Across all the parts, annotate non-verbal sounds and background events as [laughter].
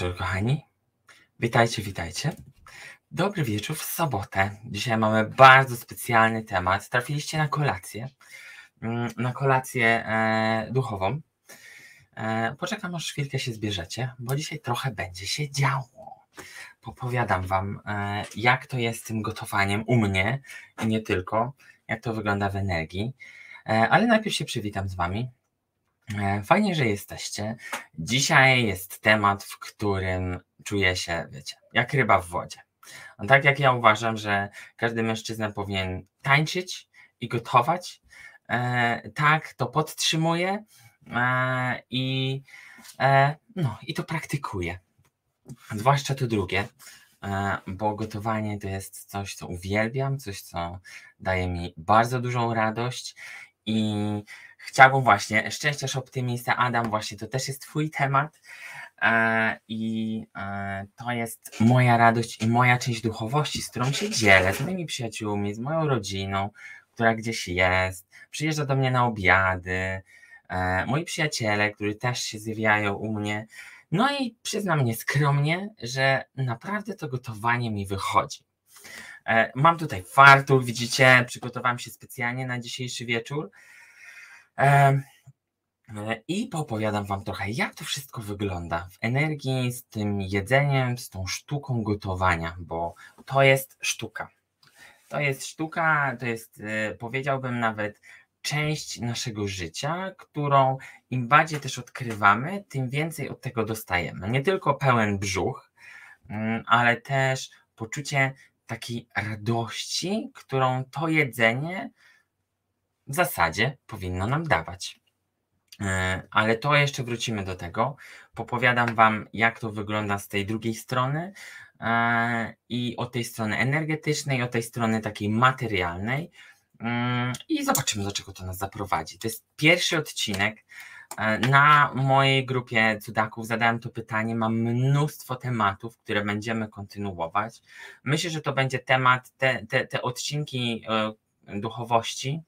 Wieczór, kochani. Witajcie, witajcie. Dobry wieczór w sobotę. Dzisiaj mamy bardzo specjalny temat. Trafiliście na kolację, mm, na kolację e, duchową. E, poczekam, aż chwilkę się zbierzecie, bo dzisiaj trochę będzie się działo. Popowiadam Wam, e, jak to jest z tym gotowaniem u mnie i nie tylko, jak to wygląda w energii. Ale najpierw się przywitam z Wami. E, fajnie, że jesteście. Dzisiaj jest temat, w którym czuję się, wiecie, jak ryba w wodzie. No tak jak ja uważam, że każdy mężczyzna powinien tańczyć i gotować, e, tak to podtrzymuję e, i, no, i to praktykuję. Zwłaszcza to drugie, bo gotowanie to jest coś, co uwielbiam, coś, co daje mi bardzo dużą radość i chciałbym właśnie, szczęściarz optymista, Adam, właśnie to też jest Twój temat e, i e, to jest moja radość i moja część duchowości, z którą się dzielę, z moimi przyjaciółmi, z moją rodziną, która gdzieś jest, przyjeżdża do mnie na obiady, e, moi przyjaciele, którzy też się zjawiają u mnie. No i przyznam nieskromnie, że naprawdę to gotowanie mi wychodzi. Mam tutaj fartuch, widzicie, przygotowałem się specjalnie na dzisiejszy wieczór. I poopowiadam Wam trochę, jak to wszystko wygląda w energii z tym jedzeniem, z tą sztuką gotowania, bo to jest sztuka. To jest sztuka, to jest, e, powiedziałbym nawet, część naszego życia, którą im bardziej też odkrywamy, tym więcej od tego dostajemy. Nie tylko pełen brzuch, mm, ale też poczucie takiej radości, którą to jedzenie w zasadzie powinno nam dawać. E, ale to jeszcze wrócimy do tego. Popowiadam Wam, jak to wygląda z tej drugiej strony e, i od tej strony energetycznej, od tej strony takiej materialnej. Mm, I zobaczymy, do czego to nas zaprowadzi. To jest pierwszy odcinek. E, na mojej grupie cudaków zadałem to pytanie. Mam mnóstwo tematów, które będziemy kontynuować. Myślę, że to będzie temat, te, te, te odcinki duchowości,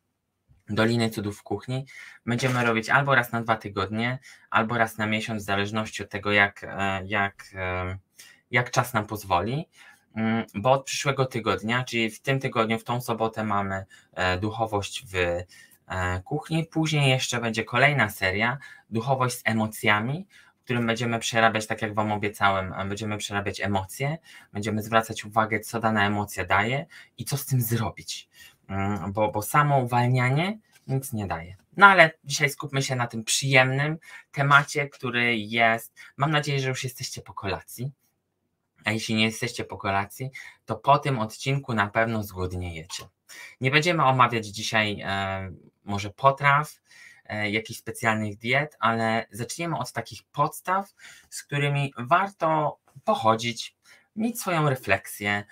Doliny Cudów w Kuchni będziemy robić albo raz na dwa tygodnie, albo raz na miesiąc, w zależności od tego, jak, e, jak, e, jak czas nam pozwoli. Mm, bo od przyszłego tygodnia, czyli w tym tygodniu, w tą sobotę mamy e, duchowość w kuchni. Później jeszcze będzie kolejna seria, duchowość z emocjami, w którym będziemy przerabiać, tak jak Wam obiecałem, będziemy przerabiać emocje, będziemy zwracać uwagę, co dana emocja daje i co z tym zrobić. Mm, bo, bo samo uwalnianie nic nie daje. No ale dzisiaj skupmy się na tym przyjemnym temacie, który jest. Mam nadzieję, że już jesteście po kolacji. A jeśli nie jesteście po kolacji, to po tym odcinku na pewno zgłodniejecie. Nie będziemy omawiać dzisiaj e, może potraw, e, jakichś specjalnych diet, ale zaczniemy od takich podstaw, z którymi warto pochodzić, mieć swoją refleksję,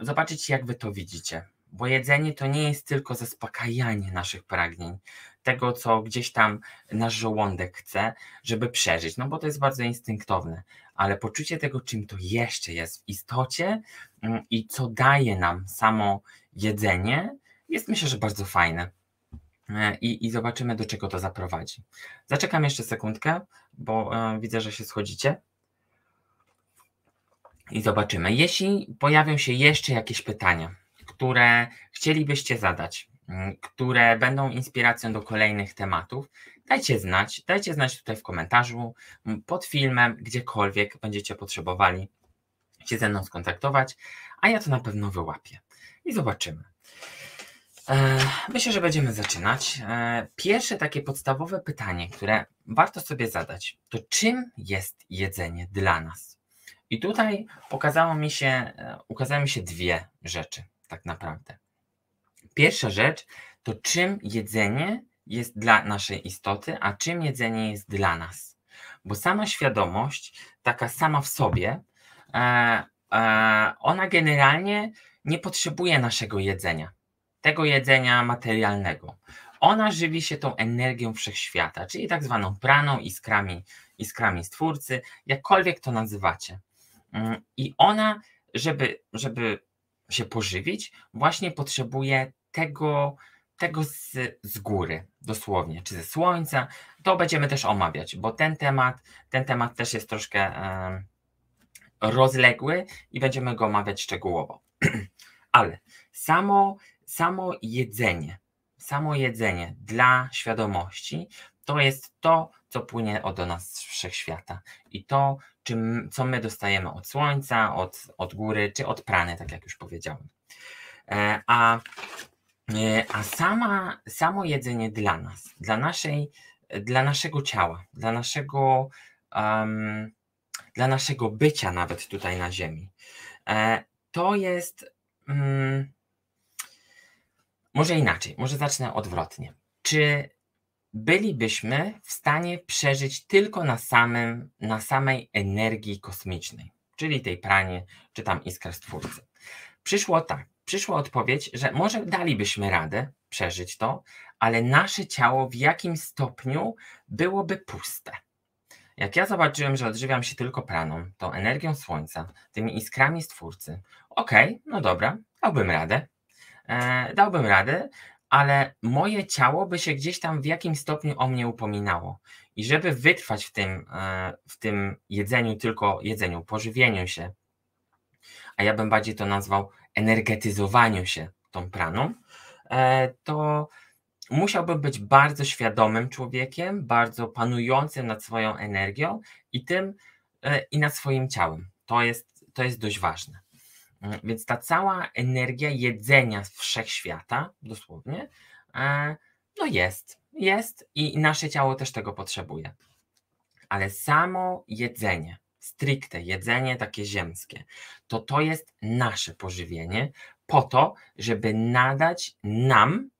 zobaczyć, jak wy to widzicie bo jedzenie to nie jest tylko zaspokajanie naszych pragnień, tego, co gdzieś tam nasz żołądek chce, żeby przeżyć, no bo to jest bardzo instynktowne, ale poczucie tego, czym to jeszcze jest w istocie mm, i co daje nam samo jedzenie, jest myślę, że bardzo fajne. E, I, I zobaczymy, do czego to zaprowadzi. Zaczekam jeszcze sekundkę, bo e, widzę, że się schodzicie. I zobaczymy. Jeśli pojawią się jeszcze jakieś pytania, które chcielibyście zadać, mm, które będą inspiracją do kolejnych tematów, dajcie znać. Dajcie znać tutaj w komentarzu, mm, pod filmem, gdziekolwiek będziecie potrzebowali się ze mną skontaktować, a ja to na pewno wyłapię. I zobaczymy. E, myślę, że będziemy zaczynać. E, pierwsze takie podstawowe pytanie, które warto sobie zadać, to czym jest jedzenie dla nas? I tutaj pokazało mi się, e, ukazały mi się dwie rzeczy tak naprawdę. Pierwsza rzecz to czym jedzenie jest dla naszej istoty, a czym jedzenie jest dla nas. Bo sama świadomość, taka sama w sobie, e, e, ona generalnie nie potrzebuje naszego jedzenia, tego jedzenia materialnego. Ona żywi się tą energią wszechświata, czyli tak zwaną praną, iskrami, iskrami stwórcy, jakkolwiek to nazywacie. Mm, I ona, żeby, żeby się pożywić, właśnie potrzebuje tego, tego z, z góry, dosłownie, czy ze słońca, to będziemy też omawiać, bo ten temat, ten temat też jest troszkę rozległy i będziemy go omawiać szczegółowo. [clears throat] Ale samo, samo jedzenie, samo jedzenie dla świadomości to jest to, co płynie od nas z wszechświata i to, czym, co my dostajemy od słońca, od, od góry, czy od prany, tak jak już powiedziałem. E, a, e, a sama, samo jedzenie dla nas, dla, naszej, dla naszego ciała, dla naszego, um, dla naszego bycia nawet tutaj na Ziemi, e, to jest. Um, może inaczej, może zacznę odwrotnie. Czy bylibyśmy w stanie przeżyć tylko na, samym, na samej energii kosmicznej, czyli tej pranie, czy tam iskra stwórcy? Przyszło tak, przyszła odpowiedź, że może dalibyśmy radę przeżyć to, ale nasze ciało w jakim stopniu byłoby puste. Jak ja zobaczyłem, że odżywiam się tylko praną, tą energią słońca, tymi iskrami stwórcy, okej, okay, no dobra, dałbym radę. E, dałbym radę, ale moje ciało by się gdzieś tam w jakimś stopniu o mnie upominało. I żeby wytrwać w tym, e, w tym jedzeniu, tylko jedzeniu, pożywieniu się, a ja bym bardziej to nazwał energetyzowaniu się tą praną, e, to musiałbym być bardzo świadomym człowiekiem, bardzo panującym nad swoją energią i tym e, i nad swoim ciałem. To jest, to jest dość ważne. Mm, więc ta cała energia jedzenia wszechświata, dosłownie, e, no jest, jest i nasze ciało też tego potrzebuje. Ale samo jedzenie, stricte jedzenie takie ziemskie, to to jest nasze pożywienie po to, żeby nadać nam,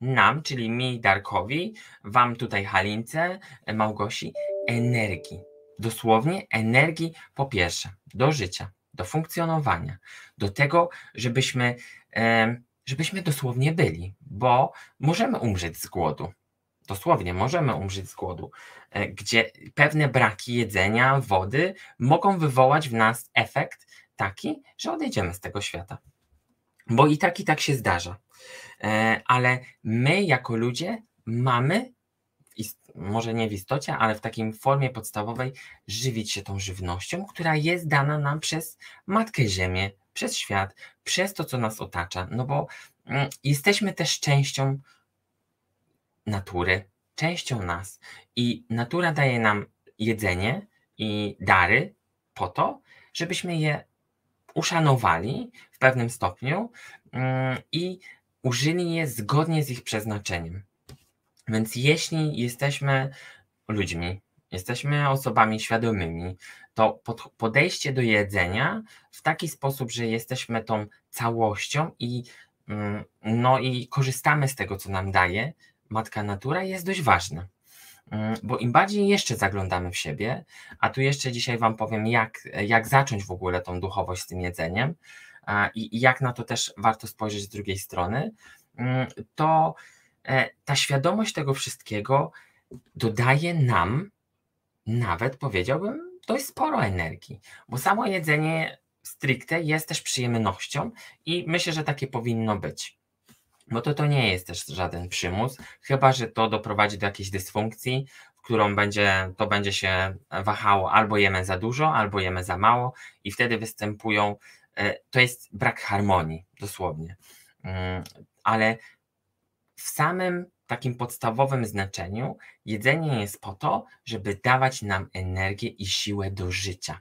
nam, czyli mi, Darkowi, wam tutaj Halince, Małgosi, energii. Dosłownie energii po pierwsze do życia, do funkcjonowania, do tego, żebyśmy, żebyśmy dosłownie byli, bo możemy umrzeć z głodu. Dosłownie możemy umrzeć z głodu, e, gdzie pewne braki jedzenia, wody mogą wywołać w nas efekt taki, że odejdziemy z tego świata. Bo i tak, i tak się zdarza. E, ale my, jako ludzie, mamy może nie w istocie, ale w takiej formie podstawowej żywić się tą żywnością, która jest dana nam przez Matkę Ziemię, przez świat, przez to, co nas otacza, no bo mm, jesteśmy też częścią natury, częścią nas i natura daje nam jedzenie i dary po to, żebyśmy je uszanowali w pewnym stopniu mm, i użyli je zgodnie z ich przeznaczeniem. Więc jeśli jesteśmy ludźmi, jesteśmy osobami świadomymi, to podejście do jedzenia w taki sposób, że jesteśmy tą całością i, mm, no i korzystamy z tego, co nam daje Matka Natura, jest dość ważne. Mm, bo im bardziej jeszcze zaglądamy w siebie, a tu jeszcze dzisiaj Wam powiem, jak, jak zacząć w ogóle tą duchowość z tym jedzeniem i, i jak na to też warto spojrzeć z drugiej strony, mm, to ta świadomość tego wszystkiego dodaje nam nawet, powiedziałbym, dość sporo energii, bo samo jedzenie stricte jest też przyjemnością i myślę, że takie powinno być. Bo to, to nie jest też żaden przymus, chyba że to doprowadzi do jakiejś dysfunkcji, w którą będzie, to będzie się wahało albo jemy za dużo, albo jemy za mało i wtedy występują, e, to jest brak harmonii, dosłownie. Mm, ale w samym takim podstawowym znaczeniu jedzenie jest po to, żeby dawać nam energię i siłę do życia.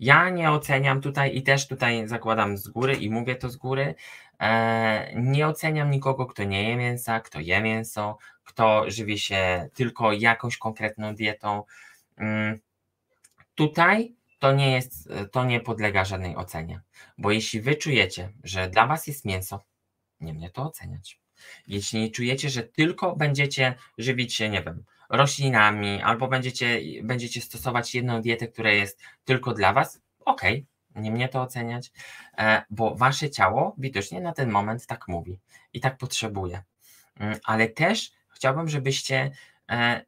Ja nie oceniam tutaj i też tutaj zakładam z góry i mówię to z góry, e, nie oceniam nikogo, kto nie je mięsa, kto je mięso, kto żywi się tylko jakąś konkretną dietą. Mm, tutaj to nie jest, to nie podlega żadnej ocenie, bo jeśli wy czujecie, że dla was jest mięso, nie mnie to oceniać. Jeśli czujecie, że tylko będziecie żywić się, nie wiem, roślinami, albo będziecie, będziecie stosować jedną dietę, która jest tylko dla Was, ok, nie mnie to oceniać, e, bo Wasze ciało widocznie na ten moment tak mówi i tak potrzebuje. Mm, ale też chciałbym, żebyście e,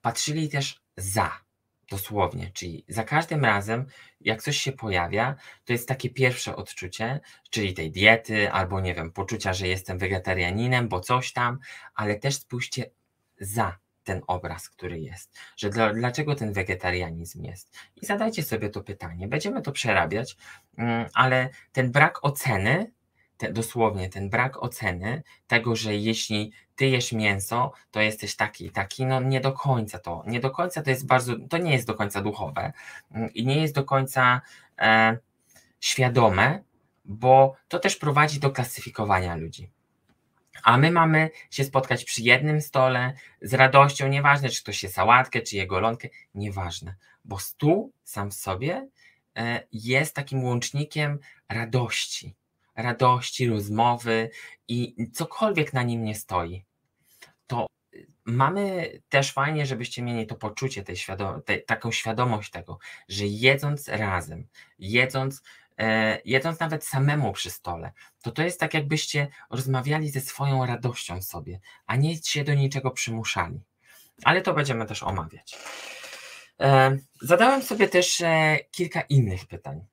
patrzyli też za, Dosłownie, czyli za każdym razem, jak coś się pojawia, to jest takie pierwsze odczucie, czyli tej diety, albo nie wiem, poczucia, że jestem wegetarianinem, bo coś tam, ale też spójrzcie za ten obraz, który jest, że dla, dlaczego ten wegetarianizm jest. I zadajcie sobie to pytanie. Będziemy to przerabiać, mm, ale ten brak oceny te, dosłownie ten brak oceny tego, że jeśli ty jesz mięso, to jesteś taki i taki, no nie do końca to, nie do końca to jest bardzo, to nie jest do końca duchowe mm, i nie jest do końca e, świadome, bo to też prowadzi do klasyfikowania ludzi. A my mamy się spotkać przy jednym stole z radością, nieważne czy to się sałatkę, czy jego golonkę, nieważne, bo stół sam w sobie e, jest takim łącznikiem radości radości, rozmowy i cokolwiek na nim nie stoi, to mamy też fajnie, żebyście mieli to poczucie, tej, taką świadomość tego, że jedząc razem, jedząc, e, jedząc nawet samemu przy stole, to to jest tak, jakbyście rozmawiali ze swoją radością sobie, a nie się do niczego przymuszali. Ale to będziemy też omawiać. E, zadałem sobie też e, kilka innych pytań.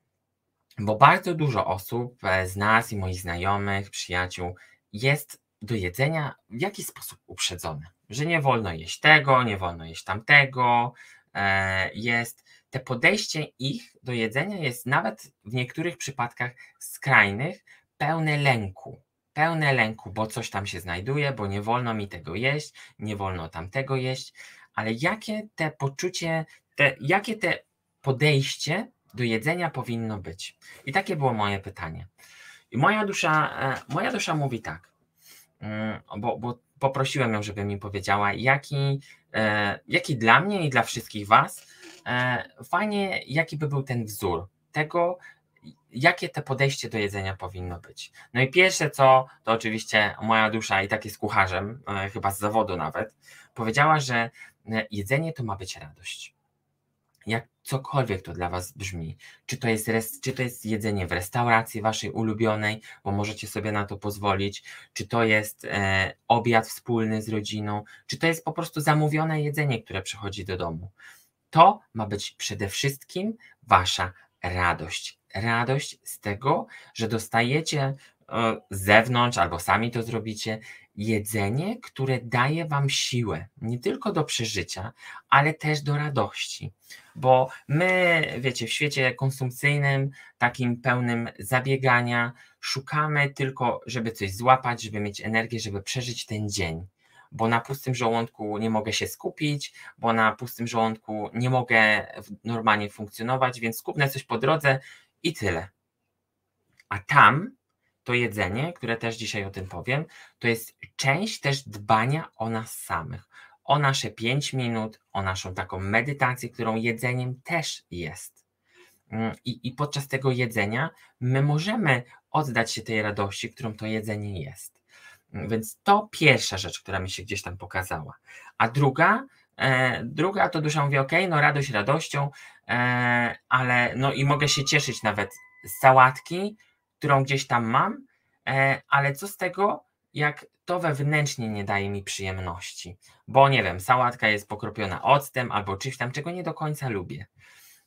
Bo bardzo dużo osób e, z nas i moich znajomych, przyjaciół jest do jedzenia w jakiś sposób uprzedzone, że nie wolno jeść tego, nie wolno jeść tamtego. E, jest te podejście ich do jedzenia jest nawet w niektórych przypadkach skrajnych, pełne lęku. Pełne lęku, bo coś tam się znajduje, bo nie wolno mi tego jeść, nie wolno tamtego jeść. Ale jakie te poczucie, te, jakie te podejście do jedzenia powinno być? I takie było moje pytanie. I moja dusza, e, moja dusza mówi tak, mm, bo, bo poprosiłem ją, żeby mi powiedziała, jaki, e, jaki dla mnie i dla wszystkich Was, e, fajnie, jaki by był ten wzór tego, jakie te podejście do jedzenia powinno być. No i pierwsze co, to oczywiście moja dusza i tak jest kucharzem, chyba z zawodu nawet, powiedziała, że jedzenie to ma być radość jak cokolwiek to dla Was brzmi, czy to, jest res, czy to jest jedzenie w restauracji Waszej ulubionej, bo możecie sobie na to pozwolić, czy to jest e, obiad wspólny z rodziną, czy to jest po prostu zamówione jedzenie, które przychodzi do domu. To ma być przede wszystkim Wasza radość. Radość z tego, że dostajecie z zewnątrz albo sami to zrobicie, jedzenie, które daje Wam siłę, nie tylko do przeżycia, ale też do radości. Bo my, wiecie, w świecie konsumpcyjnym, takim pełnym zabiegania, szukamy tylko, żeby coś złapać, żeby mieć energię, żeby przeżyć ten dzień. Bo na pustym żołądku nie mogę się skupić, bo na pustym żołądku nie mogę normalnie funkcjonować, więc skupnę coś po drodze i tyle. A tam to jedzenie, które też dzisiaj o tym powiem, to jest część też dbania o nas samych, o nasze 5 minut, o naszą taką medytację, którą jedzeniem też jest. Mm, I, I podczas tego jedzenia my możemy oddać się tej radości, którą to jedzenie jest. Mm, więc to pierwsza rzecz, która mi się gdzieś tam pokazała. A druga, e, druga to dusza mówi, ok, no radość radością, e, ale no i mogę się cieszyć nawet z sałatki, którą gdzieś tam mam, e, ale co z tego, jak to wewnętrznie nie daje mi przyjemności, bo nie wiem, sałatka jest pokropiona octem albo czymś tam, czego nie do końca lubię.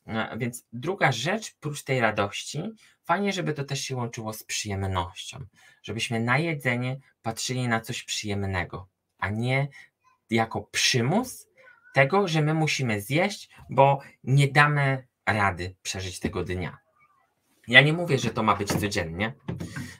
E, więc druga rzecz, prócz tej radości, fajnie, żeby to też się łączyło z przyjemnością, żebyśmy na jedzenie patrzyli na coś przyjemnego, a nie jako przymus tego, że my musimy zjeść, bo nie damy rady przeżyć tego dnia. Ja nie mówię, że to ma być codziennie,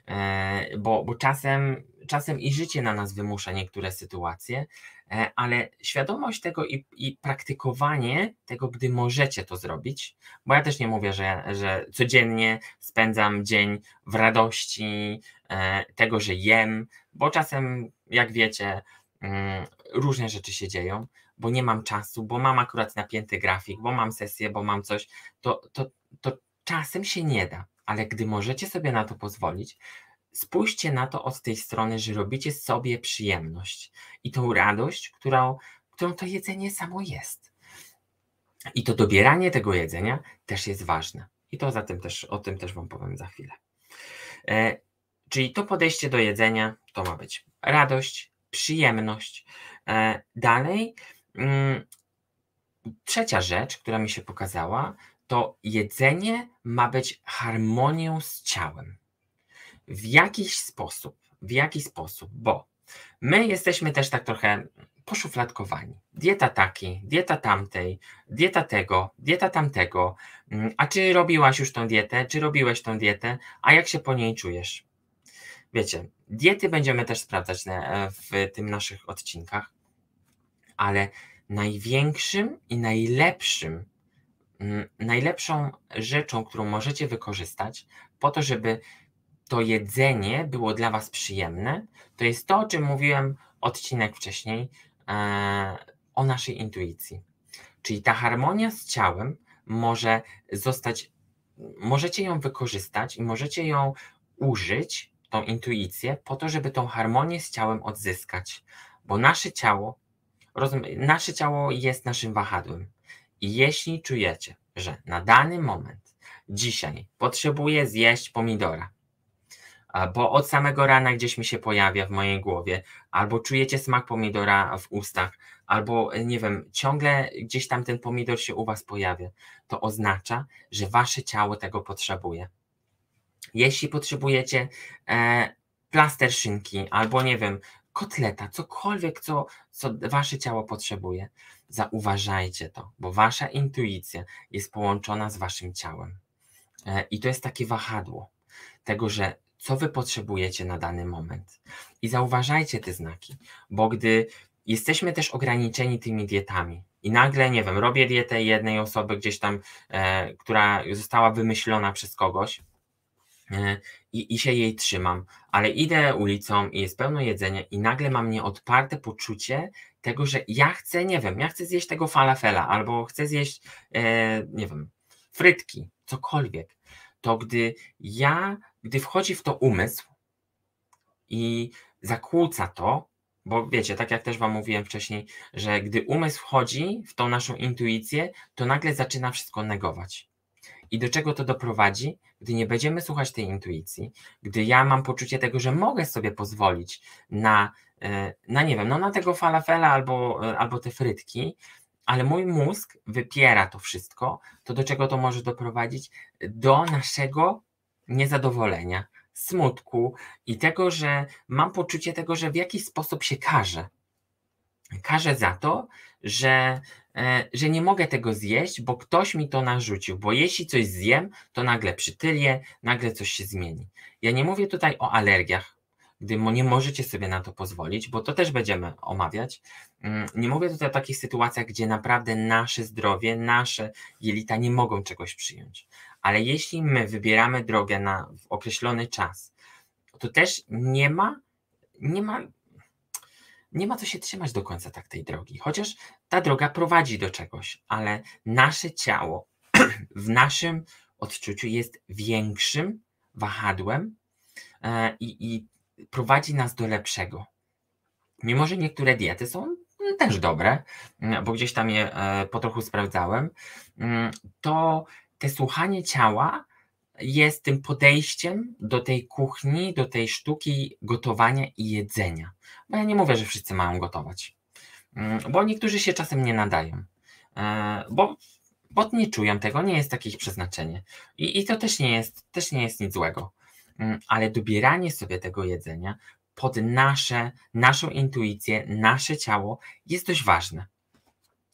e, bo, bo czasem, czasem i życie na nas wymusza niektóre sytuacje, e, ale świadomość tego i, i praktykowanie tego, gdy możecie to zrobić, bo ja też nie mówię, że, że codziennie spędzam dzień w radości e, tego, że jem, bo czasem, jak wiecie, mm, różne rzeczy się dzieją, bo nie mam czasu, bo mam akurat napięty grafik, bo mam sesję, bo mam coś, to, to, to Czasem się nie da, ale gdy możecie sobie na to pozwolić, spójrzcie na to od tej strony, że robicie sobie przyjemność i tą radość, którą, którą to jedzenie samo jest. I to dobieranie tego jedzenia też jest ważne. I to za tym też, o tym też Wam powiem za chwilę. E, czyli to podejście do jedzenia to ma być radość, przyjemność. E, dalej, mm, trzecia rzecz, która mi się pokazała, to jedzenie ma być harmonią z ciałem. W jakiś sposób, w jaki sposób, bo my jesteśmy też tak trochę poszufladkowani. Dieta takiej, dieta tamtej, dieta tego, dieta tamtego. Mm, a czy robiłaś już tą dietę, czy robiłeś tą dietę, a jak się po niej czujesz? Wiecie, diety będziemy też sprawdzać e, w tym naszych odcinkach, ale największym i najlepszym, najlepszą rzeczą, którą możecie wykorzystać po to, żeby to jedzenie było dla Was przyjemne, to jest to, o czym mówiłem odcinek wcześniej, e, o naszej intuicji. Czyli ta harmonia z ciałem może zostać, możecie ją wykorzystać i możecie ją użyć, tą intuicję, po to, żeby tą harmonię z ciałem odzyskać. Bo nasze ciało, nasze ciało jest naszym wahadłem. Jeśli czujecie, że na dany moment, dzisiaj potrzebuję zjeść pomidora, bo od samego rana gdzieś mi się pojawia w mojej głowie, albo czujecie smak pomidora w ustach, albo nie wiem, ciągle gdzieś tam ten pomidor się u Was pojawia, to oznacza, że Wasze ciało tego potrzebuje. Jeśli potrzebujecie e, plaster szynki, albo nie wiem, kotleta, cokolwiek, co, co Wasze ciało potrzebuje, zauważajcie to, bo Wasza intuicja jest połączona z Waszym ciałem. E, I to jest takie wahadło tego, że co wy potrzebujecie na dany moment. I zauważajcie te znaki, bo gdy jesteśmy też ograniczeni tymi dietami i nagle, nie wiem, robię dietę jednej osoby gdzieś tam, e, która została wymyślona przez kogoś, e, i, i się jej trzymam, ale idę ulicą i jest pełno jedzenia i nagle mam nieodparte poczucie tego, że ja chcę, nie wiem, ja chcę zjeść tego falafela albo chcę zjeść, e, nie wiem, frytki, cokolwiek, to gdy ja gdy wchodzi w to umysł i zakłóca to, bo wiecie, tak jak też Wam mówiłem wcześniej, że gdy umysł wchodzi w tą naszą intuicję, to nagle zaczyna wszystko negować. I do czego to doprowadzi? Gdy nie będziemy słuchać tej intuicji, gdy ja mam poczucie tego, że mogę sobie pozwolić na, na nie wiem, no na tego falafela albo, e, albo te frytki, ale mój mózg wypiera to wszystko, to do czego to może doprowadzić? Do naszego niezadowolenia, smutku i tego, że mam poczucie tego, że w jakiś sposób się karzę. Karzę za to, że, e, że nie mogę tego zjeść, bo ktoś mi to narzucił, bo jeśli coś zjem, to nagle przytylię, nagle coś się zmieni. Ja nie mówię tutaj o alergiach, gdy nie możecie sobie na to pozwolić, bo to też będziemy omawiać. Mm, nie mówię tutaj o takich sytuacjach, gdzie naprawdę nasze zdrowie, nasze jelita nie mogą czegoś przyjąć. Ale jeśli my wybieramy drogę na określony czas, to też nie ma, nie ma, nie ma co się trzymać do końca tak tej drogi. Chociaż ta droga prowadzi do czegoś, ale nasze ciało [clears throat] w naszym odczuciu jest większym wahadłem e, i, i prowadzi nas do lepszego. Mimo, że niektóre diety są też dobre, bo gdzieś tam je e, po trochu sprawdzałem, mm, to te słuchanie ciała jest tym podejściem do tej kuchni, do tej sztuki gotowania i jedzenia. Bo ja nie mówię, że wszyscy mają gotować, mm, bo niektórzy się czasem nie nadają, e, bo, bo nie czują tego, nie jest takie ich przeznaczenie. I, i to też nie, jest, też nie jest nic złego. Mm, ale dobieranie sobie tego jedzenia pod nasze, naszą intuicję, nasze ciało jest dość ważne.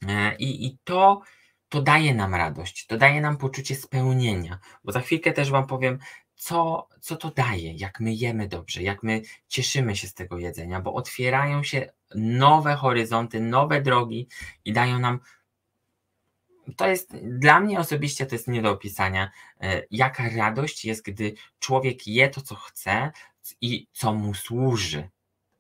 E, I, i to to daje nam radość, to daje nam poczucie spełnienia, bo za chwilkę też Wam powiem, co, co to daje, jak my jemy dobrze, jak my cieszymy się z tego jedzenia, bo otwierają się nowe horyzonty, nowe drogi i dają nam. To jest dla mnie osobiście to jest nie do opisania, e, jaka radość jest, gdy człowiek je to, co chce i co mu służy.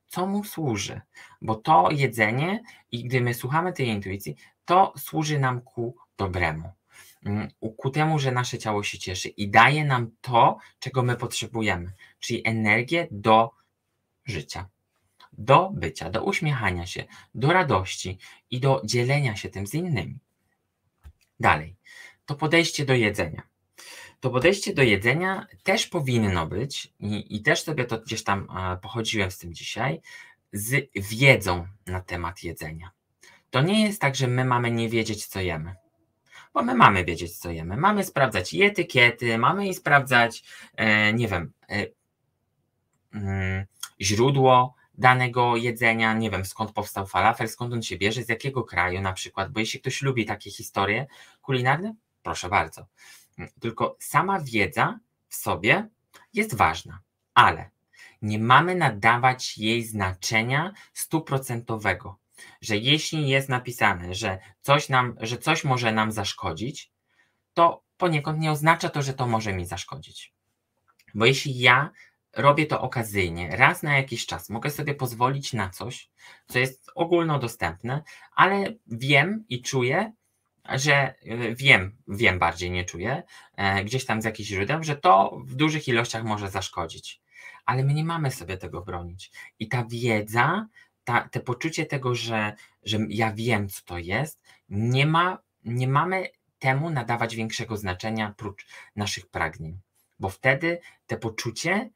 Co mu służy, bo to jedzenie, i gdy my słuchamy tej intuicji, to służy nam ku dobremu. Mm, ku temu, że nasze ciało się cieszy i daje nam to, czego my potrzebujemy, czyli energię do życia, do bycia, do uśmiechania się, do radości i do dzielenia się tym z innymi. Dalej, to podejście do jedzenia. To podejście do jedzenia też powinno być, i, i też sobie to gdzieś tam pochodziłem z tym dzisiaj, z wiedzą na temat jedzenia. To nie jest tak, że my mamy nie wiedzieć, co jemy. bo my mamy wiedzieć, co jemy. Mamy sprawdzać etykiety, mamy i sprawdzać, e, nie wiem, e, mm, źródło danego jedzenia, nie wiem skąd powstał falafel, skąd on się bierze, z jakiego kraju na przykład, bo jeśli ktoś lubi takie historie kulinarne, proszę bardzo. Tylko sama wiedza w sobie jest ważna, ale nie mamy nadawać jej znaczenia stuprocentowego, że jeśli jest napisane, że coś, nam, że coś może nam zaszkodzić, to poniekąd nie oznacza to, że to może mi zaszkodzić. Bo jeśli ja robię to okazyjnie, raz na jakiś czas, mogę sobie pozwolić na coś, co jest ogólnodostępne, ale wiem i czuję, że e, wiem, wiem bardziej, nie czuję, e, gdzieś tam z jakichś źródeł, że to w dużych ilościach może zaszkodzić. Ale my nie mamy sobie tego bronić. I ta wiedza, ta, te poczucie tego, że, że ja wiem, co to jest, nie, ma, nie mamy temu nadawać większego znaczenia prócz naszych pragnień. Bo wtedy te poczucie,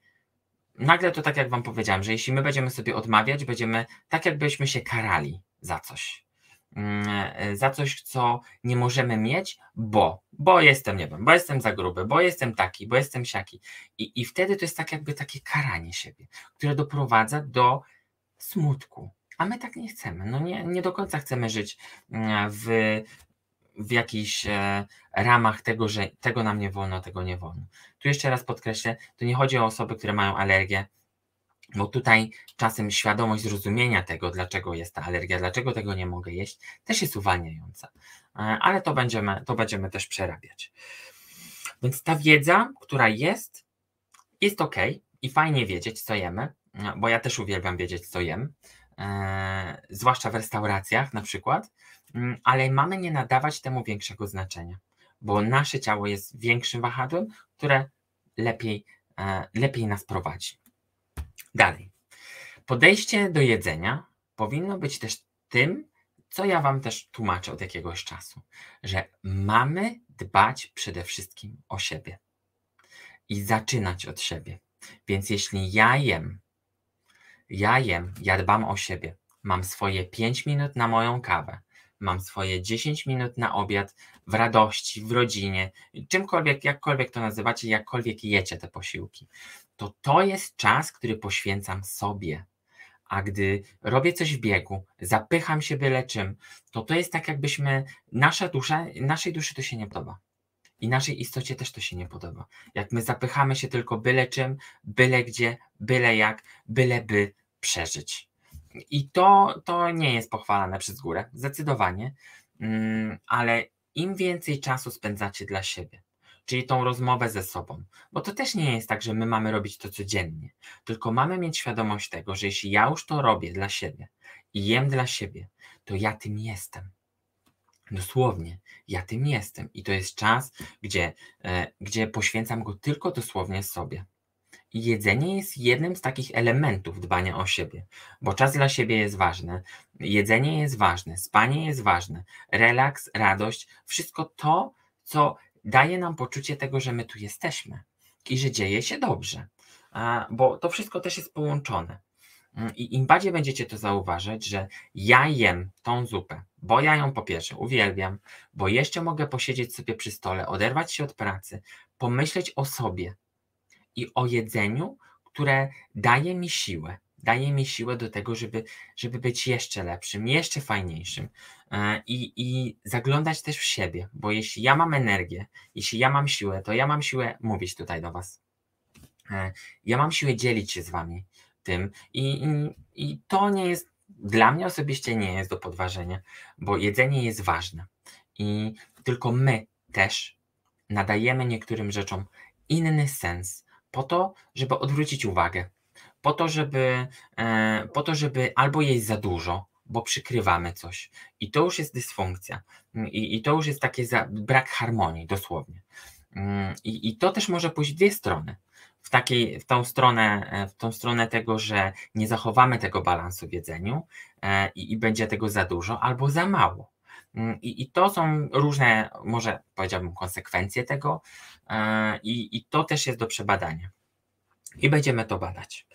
nagle to tak jak Wam powiedziałam, że jeśli my będziemy sobie odmawiać, będziemy tak, jakbyśmy się karali za coś. Mm, e, za coś, co nie możemy mieć, bo, bo jestem, nie wiem, bo jestem za gruby, bo jestem taki, bo jestem siaki. I, I wtedy to jest tak jakby takie karanie siebie, które doprowadza do smutku. A my tak nie chcemy. No nie, nie do końca chcemy żyć mm, w, w jakichś e, ramach tego, że tego nam nie wolno, tego nie wolno. Tu jeszcze raz podkreślę, to nie chodzi o osoby, które mają alergię, bo tutaj czasem świadomość zrozumienia tego, dlaczego jest ta alergia, dlaczego tego nie mogę jeść, też jest uwalniająca. E, ale to będziemy, to będziemy też przerabiać. Więc ta wiedza, która jest, jest ok i fajnie wiedzieć, co jemy, bo ja też uwielbiam wiedzieć, co jem, e, zwłaszcza w restauracjach na przykład, ale mamy nie nadawać temu większego znaczenia, bo nasze ciało jest większym wahadłem, które lepiej, e, lepiej nas prowadzi. Dalej. Podejście do jedzenia powinno być też tym, co ja Wam też tłumaczę od jakiegoś czasu, że mamy dbać przede wszystkim o siebie i zaczynać od siebie. Więc jeśli ja jem, ja jem, ja dbam o siebie, mam swoje 5 minut na moją kawę, mam swoje 10 minut na obiad w radości, w rodzinie, czymkolwiek, jakkolwiek to nazywacie, jakkolwiek jecie te posiłki, to to jest czas, który poświęcam sobie. A gdy robię coś w biegu, zapycham się byle czym, to to jest tak, jakbyśmy, nasza dusza, naszej duszy to się nie podoba. I naszej istocie też to się nie podoba. Jak my zapychamy się tylko byle czym, byle gdzie, byle jak, byle by przeżyć. I to, to nie jest pochwalane przez górę, zdecydowanie, mm, ale im więcej czasu spędzacie dla siebie, czyli tą rozmowę ze sobą, bo to też nie jest tak, że my mamy robić to codziennie, tylko mamy mieć świadomość tego, że jeśli ja już to robię dla siebie i jem dla siebie, to ja tym jestem. Dosłownie, ja tym jestem i to jest czas, gdzie, e, gdzie poświęcam go tylko dosłownie sobie. Jedzenie jest jednym z takich elementów dbania o siebie, bo czas dla siebie jest ważny, jedzenie jest ważne, spanie jest ważne, relaks, radość, wszystko to, co daje nam poczucie tego, że my tu jesteśmy i że dzieje się dobrze, bo to wszystko też jest połączone. Mm, I im bardziej będziecie to zauważyć, że ja jem tą zupę, bo ja ją po pierwsze uwielbiam, bo jeszcze mogę posiedzieć sobie przy stole, oderwać się od pracy, pomyśleć o sobie, i o jedzeniu, które daje mi siłę. Daje mi siłę do tego, żeby, żeby być jeszcze lepszym, jeszcze fajniejszym e, i, i zaglądać też w siebie, bo jeśli ja mam energię, jeśli ja mam siłę, to ja mam siłę mówić tutaj do Was. E, ja mam siłę dzielić się z Wami tym i, i, i to nie jest, dla mnie osobiście nie jest do podważenia, bo jedzenie jest ważne i tylko my też nadajemy niektórym rzeczom inny sens, po to, żeby odwrócić uwagę, po to, żeby, e, po to, żeby albo jeść za dużo, bo przykrywamy coś. I to już jest dysfunkcja. I, i to już jest taki brak harmonii, dosłownie. Mm, I, I to też może pójść w dwie strony. W, takiej, w, tą stronę, e, w tą stronę tego, że nie zachowamy tego balansu w jedzeniu e, i, i będzie tego za dużo albo za mało. Mm, I, I, to są różne, może powiedziałbym, konsekwencje tego, e, i, i to też jest do przebadania. I będziemy to badać.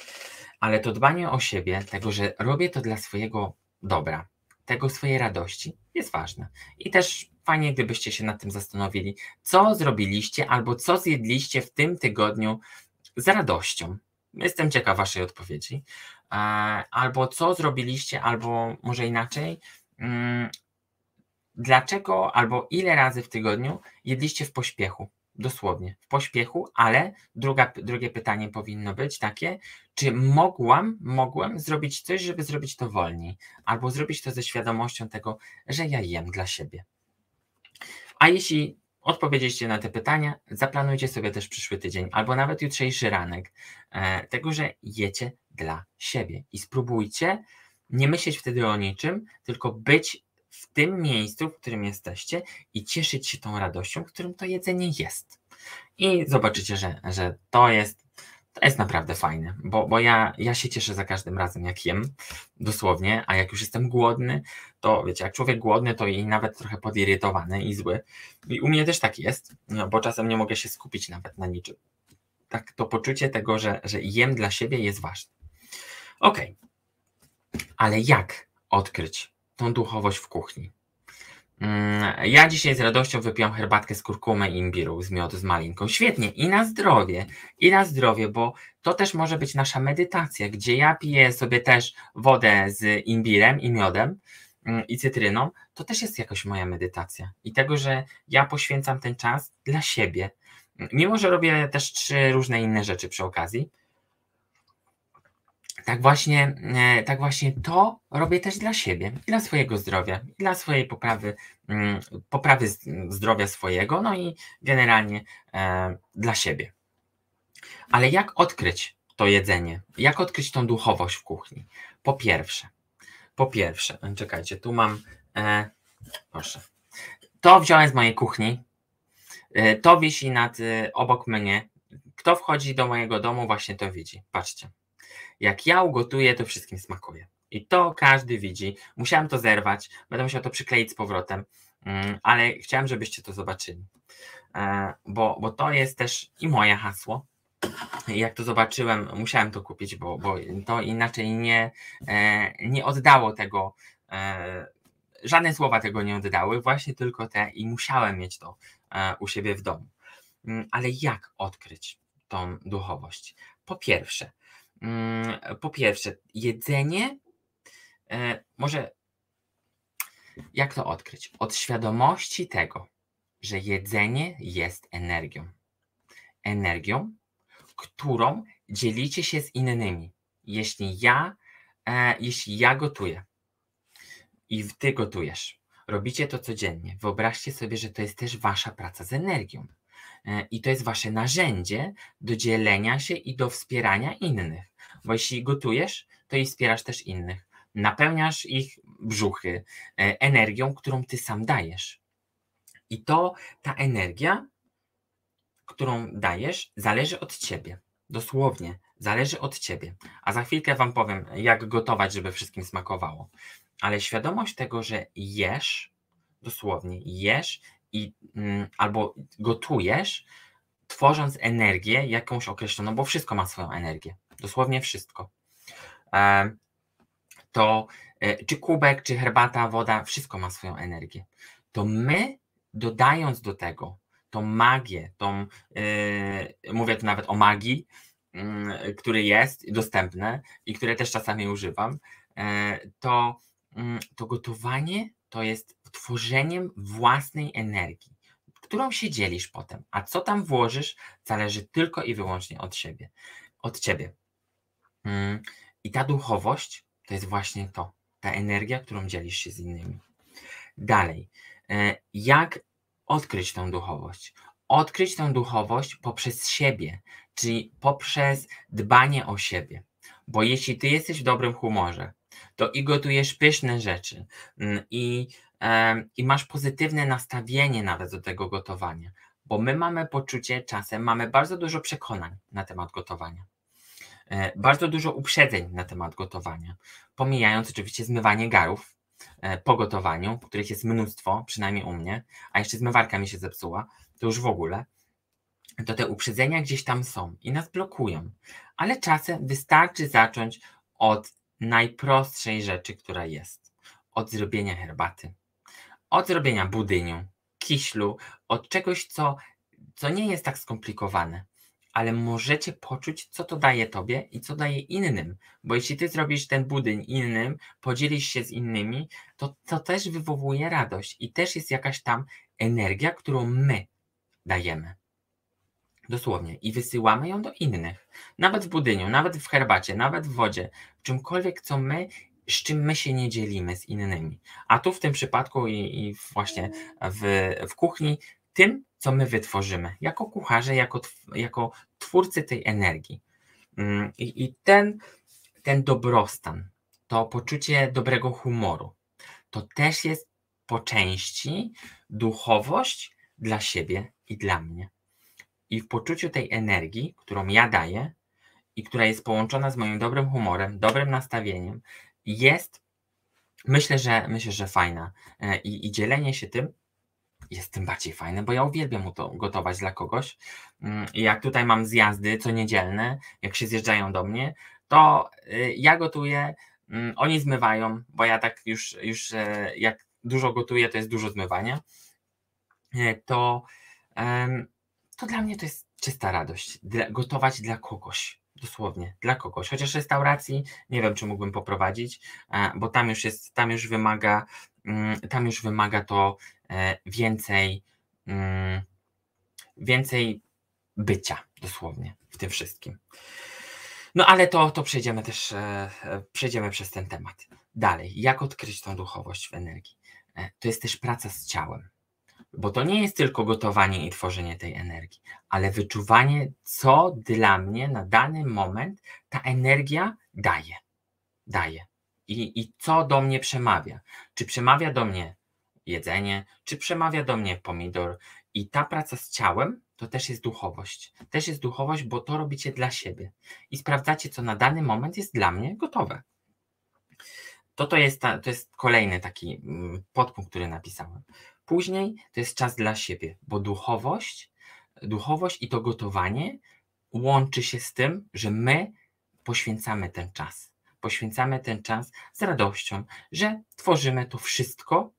Ale to dbanie o siebie, tego, że robię to dla swojego dobra, tego swojej radości jest ważne. I też fajnie, gdybyście się nad tym zastanowili, co zrobiliście albo co zjedliście w tym tygodniu z radością. Jestem ciekaw Waszej odpowiedzi. E, albo co zrobiliście, albo może inaczej, mm, dlaczego albo ile razy w tygodniu jedliście w pośpiechu? Dosłownie, w pośpiechu, ale druga, drugie pytanie powinno być takie, czy mogłam, mogłem zrobić coś, żeby zrobić to wolniej, albo zrobić to ze świadomością tego, że ja jem dla siebie. A jeśli odpowiedzieliście na te pytania, zaplanujcie sobie też przyszły tydzień, albo nawet jutrzejszy ranek, e, tego, że jecie dla siebie i spróbujcie nie myśleć wtedy o niczym, tylko być w tym miejscu, w którym jesteście i cieszyć się tą radością, którym to jedzenie jest. I zobaczycie, że, że to jest to jest naprawdę fajne, bo, bo ja, ja się cieszę za każdym razem, jak jem, dosłownie, a jak już jestem głodny, to wiecie, jak człowiek głodny, to i nawet trochę podirytowany i zły. I u mnie też tak jest, bo czasem nie mogę się skupić nawet na niczym. Tak, to poczucie tego, że, że jem dla siebie jest ważne. Ok, ale jak odkryć tą duchowość w kuchni? Mm, ja dzisiaj z radością wypiłam herbatkę z kurkumy i imbiru, z miodu z malinką. Świetnie, i na zdrowie, i na zdrowie, bo to też może być nasza medytacja, gdzie ja piję sobie też wodę z imbirem i miodem mm, i cytryną, to też jest jakoś moja medytacja. I tego, że ja poświęcam ten czas dla siebie. Mimo, że robię też trzy różne inne rzeczy przy okazji, tak właśnie, e, tak właśnie to robię też dla siebie, dla swojego zdrowia, dla swojej poprawy, mm, poprawy zdrowia swojego, no i generalnie e, dla siebie. Ale jak odkryć to jedzenie? Jak odkryć tą duchowość w kuchni? Po pierwsze, po pierwsze, czekajcie, tu mam, e, proszę, to wziąłem z mojej kuchni, e, to wisi nad, obok mnie. Kto wchodzi do mojego domu, właśnie to widzi. Patrzcie. Jak ja ugotuję, to wszystkim smakuje. I to każdy widzi. Musiałem to zerwać, będę musiał to przykleić z powrotem, mm, ale chciałem, żebyście to zobaczyli. E, bo, bo to jest też i moje hasło. Jak to zobaczyłem, musiałem to kupić, bo, bo to inaczej nie, e, nie oddało tego. E, żadne słowa tego nie oddały, właśnie tylko te i musiałem mieć to u siebie w domu. Mm, ale jak odkryć tą duchowość? Po pierwsze, po pierwsze, jedzenie e, może jak to odkryć? Od świadomości tego, że jedzenie jest energią. Energią, którą dzielicie się z innymi. Jeśli ja, e, jeśli ja gotuję i ty gotujesz, robicie to codziennie, wyobraźcie sobie, że to jest też wasza praca z energią. E, I to jest wasze narzędzie do dzielenia się i do wspierania innych. Bo jeśli gotujesz, to i wspierasz też innych. Napełniasz ich brzuchy e, energią, którą ty sam dajesz. I to ta energia, którą dajesz, zależy od ciebie. Dosłownie, zależy od ciebie. A za chwilkę wam powiem, jak gotować, żeby wszystkim smakowało. Ale świadomość tego, że jesz, dosłownie jesz i mm, albo gotujesz, tworząc energię jakąś określoną, bo wszystko ma swoją energię dosłownie wszystko. To e, czy kubek, czy herbata, woda, wszystko ma swoją energię. To my, dodając do tego tą magię, tą, yy, mówię tu nawet o magii, yy, który jest dostępne i które też czasami używam, yy, to, mm, to gotowanie to jest tworzeniem własnej energii, którą się dzielisz potem. A co tam włożysz, zależy tylko i wyłącznie od siebie. Od ciebie. Mm, I ta duchowość to jest właśnie to, ta energia, którą dzielisz się z innymi. Dalej, e, jak odkryć tę duchowość? Odkryć tę duchowość poprzez siebie, czyli poprzez dbanie o siebie. Bo jeśli ty jesteś w dobrym humorze, to i gotujesz pyszne rzeczy, mm, i, i masz pozytywne nastawienie nawet do tego gotowania, bo my mamy poczucie czasem, mamy bardzo dużo przekonań na temat gotowania. E, bardzo dużo uprzedzeń na temat gotowania, pomijając oczywiście zmywanie garów e, po gotowaniu, których jest mnóstwo, przynajmniej u mnie, a jeszcze zmywarka mi się zepsuła, to już w ogóle, to te uprzedzenia gdzieś tam są i nas blokują. Ale czasem wystarczy zacząć od najprostszej rzeczy, która jest. od zrobienia herbaty, od zrobienia budyniu, kiślu, od czegoś, co, co nie jest tak skomplikowane, ale możecie poczuć, co to daje tobie i co daje innym. Bo jeśli ty zrobisz ten budyń innym, podzielisz się z innymi, to to też wywołuje radość i też jest jakaś tam energia, którą my dajemy. Dosłownie. I wysyłamy ją do innych. Nawet w budyniu, nawet w herbacie, nawet w wodzie, w czymkolwiek, co my, z czym my się nie dzielimy z innymi. A tu w tym przypadku i, i właśnie w, w kuchni, tym, co my wytworzymy, jako kucharze, jako, jako twórcy tej energii. Mm, I, i ten, ten dobrostan, to poczucie dobrego humoru, to też jest po części duchowość dla siebie i dla mnie. I w poczuciu tej energii, którą ja daję i która jest połączona z moim dobrym humorem, dobrym nastawieniem, jest, myślę, że myślę, że fajna. E, I, i dzielenie się tym jest tym bardziej fajne, bo ja uwielbiam to gotować dla kogoś. Mm, jak tutaj mam zjazdy co niedzielne, jak się zjeżdżają do mnie, to y, ja gotuję, mm, oni zmywają, bo ja tak już, już e, jak dużo gotuję, to jest dużo zmywania. E, to, to dla mnie to jest czysta radość. gotować dla kogoś dosłownie dla kogoś. Chociaż restauracji nie wiem, czy mógłbym poprowadzić, e, bo tam już jest, tam już wymaga, mm, tam już wymaga to więcej, mm, więcej bycia dosłownie w tym wszystkim. No ale to, to przejdziemy też, e, przejdziemy przez ten temat. Dalej, jak odkryć tą duchowość w energii? To jest też praca z ciałem. Bo to nie jest tylko gotowanie i tworzenie tej energii, ale wyczuwanie, co dla mnie na dany moment ta energia daje. Daje. I, I co do mnie przemawia. Czy przemawia do mnie jedzenie, czy przemawia do mnie pomidor. I ta praca z ciałem to też jest duchowość. Też jest duchowość, bo to robicie dla siebie. I sprawdzacie, co na dany moment jest dla mnie gotowe. To, to, jest, ta, to jest kolejny taki mm, podpunkt, który napisałem. Później to jest czas dla siebie, bo duchowość, duchowość i to gotowanie łączy się z tym, że my poświęcamy ten czas. Poświęcamy ten czas z radością, że tworzymy to wszystko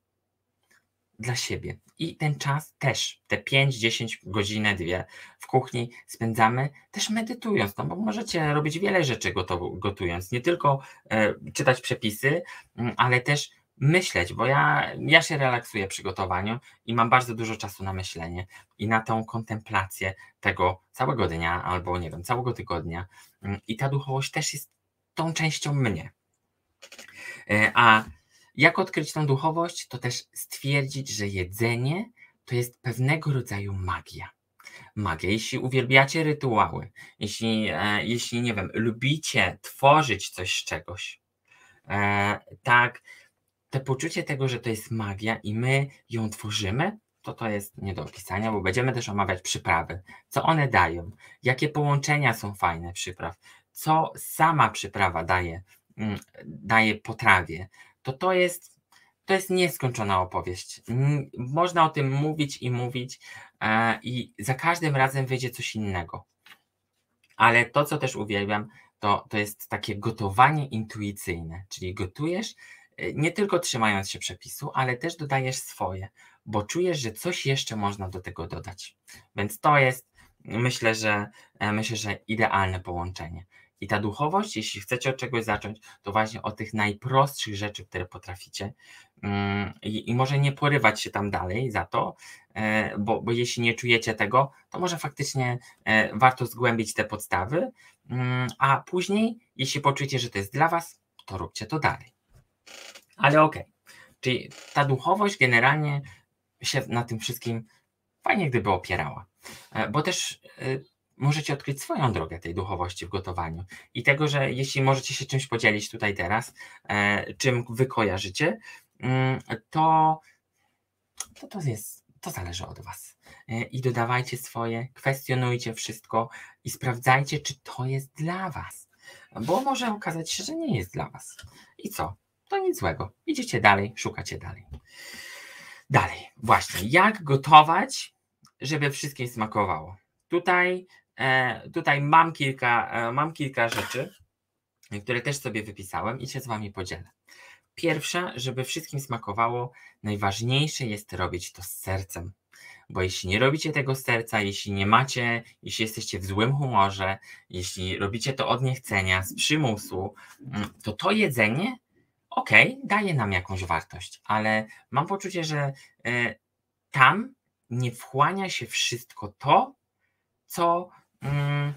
dla siebie. I ten czas też, te 5, 10 godziny, dwie w kuchni spędzamy też medytując, no bo możecie robić wiele rzeczy gotując, nie tylko e, czytać przepisy, mm, ale też myśleć, bo ja, ja się relaksuję przy gotowaniu i mam bardzo dużo czasu na myślenie i na tą kontemplację tego całego dnia albo nie wiem, całego tygodnia. Mm, I ta duchowość też jest tą częścią mnie. E, a jak odkryć tą duchowość, to też stwierdzić, że jedzenie to jest pewnego rodzaju magia. Magia. Jeśli uwielbiacie rytuały, jeśli, e, jeśli nie wiem, lubicie tworzyć coś z czegoś, e, tak, te poczucie tego, że to jest magia i my ją tworzymy, to to jest nie do opisania, bo będziemy też omawiać przyprawy. Co one dają? Jakie połączenia są fajne przypraw? Co sama przyprawa daje, mm, daje potrawie? To to jest, to jest nieskończona opowieść. Można o tym mówić i mówić e, i za każdym razem wyjdzie coś innego. Ale to, co też uwielbiam, to, to jest takie gotowanie intuicyjne, czyli gotujesz Y, nie tylko trzymając się przepisu, ale też dodajesz swoje, bo czujesz, że coś jeszcze można do tego dodać. Więc to jest, myślę, że e, myślę, że idealne połączenie. I ta duchowość, jeśli chcecie od czegoś zacząć, to właśnie od tych najprostszych rzeczy, które potraficie. Mm, I, i może nie porywać się tam dalej za to, e, bo, bo jeśli nie czujecie tego, to może faktycznie e, warto zgłębić te podstawy, mm, a później, jeśli poczujecie, że to jest dla Was, to róbcie to dalej. Ale okej. Okay. Czyli ta duchowość generalnie się na tym wszystkim fajnie gdyby opierała. E, bo też możecie odkryć swoją drogę tej duchowości w gotowaniu i tego, że jeśli możecie się czymś podzielić tutaj teraz, e, czym wy kojarzycie, mm, to to, to jest, to zależy od was. I dodawajcie swoje, kwestionujcie wszystko i sprawdzajcie, czy to jest dla was. Bo może okazać się, że nie jest dla was. I co? to nic złego. Idziecie dalej, szukacie dalej. Dalej, właśnie, jak gotować, żeby wszystkim smakowało. Tutaj, e, tutaj mam, kilka, e, mam kilka rzeczy, które też sobie wypisałem i się z Wami podzielę. pierwsza, żeby wszystkim smakowało, najważniejsze jest robić to z sercem. Bo jeśli nie robicie tego z serca, jeśli nie macie, jeśli jesteście w złym humorze, jeśli robicie to od niechcenia, z przymusu, mm, to to jedzenie, ok, daje nam jakąś wartość, ale mam poczucie, że y, tam nie wchłania się wszystko to, co. Mm,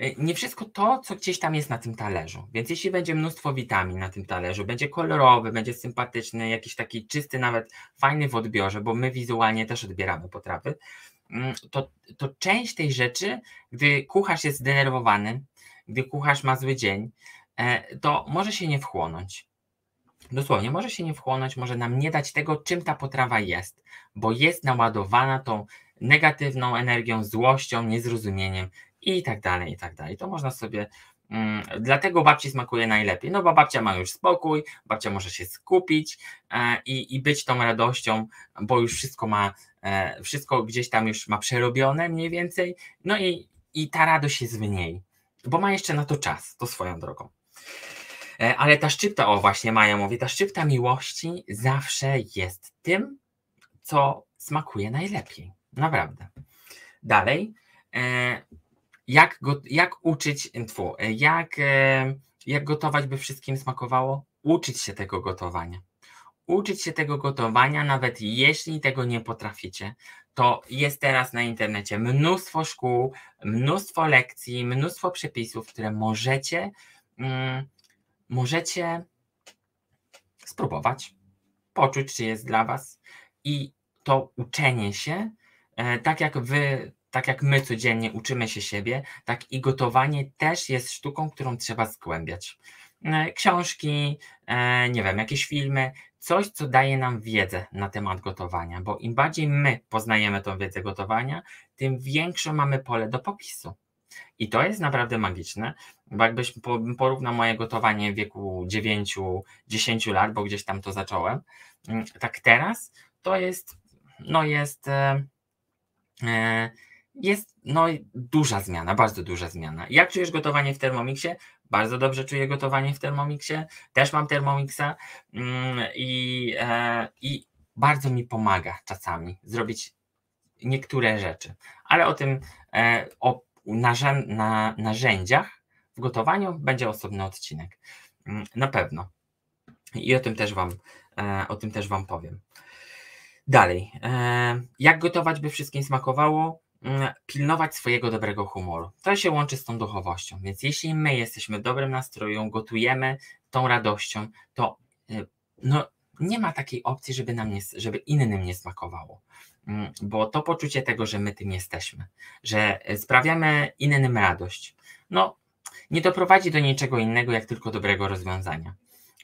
Y, nie wszystko to, co gdzieś tam jest na tym talerzu. Więc jeśli będzie mnóstwo witamin na tym talerzu, będzie kolorowy, będzie sympatyczny, jakiś taki czysty, nawet fajny w odbiorze, bo my wizualnie też odbieramy potrawy, mm, to, to część tej rzeczy, gdy kucharz jest zdenerwowany, gdy kucharz ma zły dzień, e, to może się nie wchłonąć. Dosłownie, może się nie wchłonąć, może nam nie dać tego, czym ta potrawa jest, bo jest naładowana tą negatywną energią, złością, niezrozumieniem, i tak dalej, i tak dalej. To można sobie. Mm, dlatego babci smakuje najlepiej, no bo babcia ma już spokój, babcia może się skupić e, i, i być tą radością, bo już wszystko ma, e, wszystko gdzieś tam już ma przerobione mniej więcej, no i, i ta radość jest w niej, bo ma jeszcze na to czas, to swoją drogą. E, ale ta szczypta, o właśnie Maja mówi, ta szczypta miłości zawsze jest tym, co smakuje najlepiej. Naprawdę. Dalej, jak, go, jak uczyć, tfu, jak, e, jak gotować, by wszystkim smakowało? Uczyć się tego gotowania. Uczyć się tego gotowania, nawet jeśli tego nie potraficie, to jest teraz na internecie mnóstwo szkół, mnóstwo lekcji, mnóstwo przepisów, które możecie, mm, możecie spróbować, poczuć, czy jest dla Was. I to uczenie się, e, tak jak Wy tak jak my codziennie uczymy się siebie, tak i gotowanie też jest sztuką, którą trzeba zgłębiać. E, książki, e, nie wiem, jakieś filmy, coś, co daje nam wiedzę na temat gotowania, bo im bardziej my poznajemy tą wiedzę gotowania, tym większe mamy pole do popisu. I to jest naprawdę magiczne, bo jakbyś porównał moje gotowanie w wieku 9-10 lat, bo gdzieś tam to zacząłem, mm, tak teraz to jest, no jest. E, e, jest no, duża zmiana, bardzo duża zmiana. Jak czujesz gotowanie w Thermomixie? Bardzo dobrze czuję gotowanie w Thermomixie. Też mam Thermomixa mm, i, e, i bardzo mi pomaga czasami zrobić niektóre rzeczy. Ale o tym, o narzę na, narzędziach w gotowaniu będzie osobny odcinek. Mm, na pewno. I o tym też Wam, e, o tym też wam powiem. Dalej. E, jak gotować, by wszystkim smakowało? Mm, pilnować swojego dobrego humoru. To się łączy z tą duchowością, więc jeśli my jesteśmy w dobrym nastroju, gotujemy tą radością, to y, no, nie ma takiej opcji, żeby, nam nie, żeby innym nie smakowało. Mm, bo to poczucie tego, że my tym jesteśmy, że sprawiamy innym radość, no nie doprowadzi do niczego innego, jak tylko dobrego rozwiązania.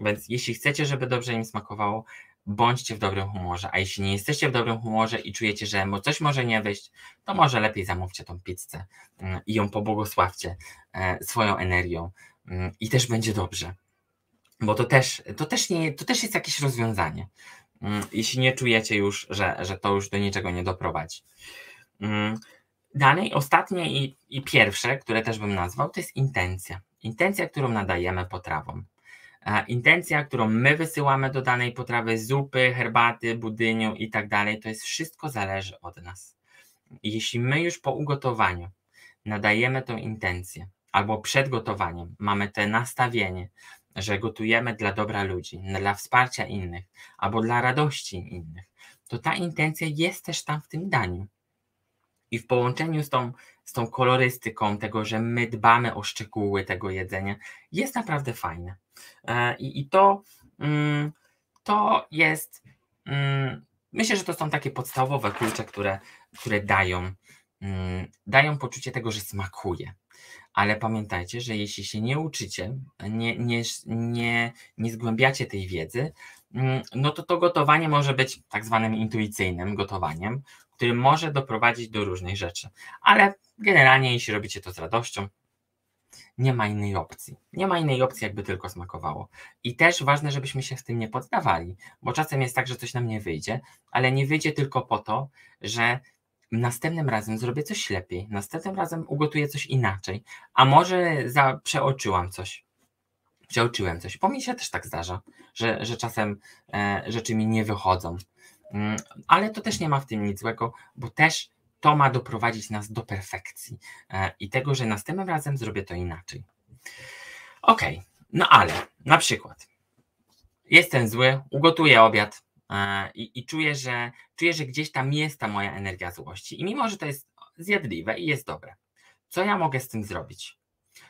Więc jeśli chcecie, żeby dobrze im smakowało, bądźcie w dobrym humorze. A jeśli nie jesteście w dobrym humorze i czujecie, że coś może nie wyjść, to może lepiej zamówcie tą pizzę mm, i ją pobłogosławcie e, swoją energią mm, i też będzie dobrze. Bo to też, to też, nie, to też jest jakieś rozwiązanie. Mm, jeśli nie czujecie już, że, że to już do niczego nie doprowadzi. Dalej, ostatnie i, i pierwsze, które też bym nazwał, to jest intencja. Intencja, którą nadajemy potrawom intencja, którą my wysyłamy do danej potrawy, zupy, herbaty, budyniu i tak dalej, to jest wszystko zależy od nas. Jeśli my już po ugotowaniu nadajemy tą intencję, albo przed gotowaniem mamy te nastawienie, że gotujemy dla dobra ludzi, dla wsparcia innych, albo dla radości innych, to ta intencja jest też tam w tym daniu. I w połączeniu z tą, z tą kolorystyką tego, że my dbamy o szczegóły tego jedzenia, jest naprawdę fajne. E, I, i to, mm, to jest, mm, myślę, że to są takie podstawowe klucze, które, które dają, mm, dają poczucie tego, że smakuje. Ale pamiętajcie, że jeśli się nie uczycie, nie, nie, nie, nie zgłębiacie tej wiedzy, no to to gotowanie może być tak zwanym intuicyjnym gotowaniem, który może doprowadzić do różnych rzeczy. Ale generalnie, jeśli robicie to z radością, nie ma innej opcji. Nie ma innej opcji, jakby tylko smakowało. I też ważne, żebyśmy się w tym nie poddawali, bo czasem jest tak, że coś nam nie wyjdzie, ale nie wyjdzie tylko po to, że następnym razem zrobię coś lepiej, następnym razem ugotuję coś inaczej, a może za, przeoczyłam coś. Przeoczyłem coś. Po mnie się też tak zdarza, że, że czasem e, rzeczy mi nie wychodzą. Mm, ale to też nie ma w tym nic złego, bo też to ma doprowadzić nas do perfekcji e, i tego, że następnym razem zrobię to inaczej. Ok, no ale na przykład jestem zły, ugotuję obiad e, i, i czuję, że, czuję, że gdzieś tam jest ta moja energia złości i mimo, że to jest zjadliwe i jest dobre, co ja mogę z tym zrobić?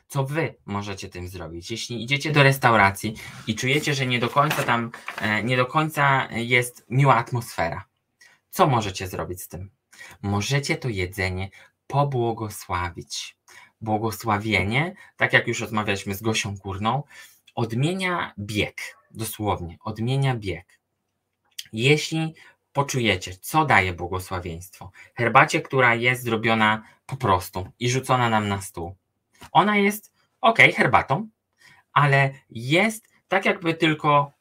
Co wy możecie tym zrobić? Jeśli idziecie do restauracji i czujecie, że nie do końca tam, e, nie do końca jest miła atmosfera, co możecie zrobić z tym? Możecie to jedzenie pobłogosławić. Błogosławienie, tak jak już rozmawialiśmy z Gosią Górną, odmienia bieg, dosłownie, odmienia bieg. Jeśli poczujecie, co daje błogosławieństwo, herbacie, która jest zrobiona po prostu i rzucona nam na stół, ona jest ok, herbatą, ale jest tak jakby tylko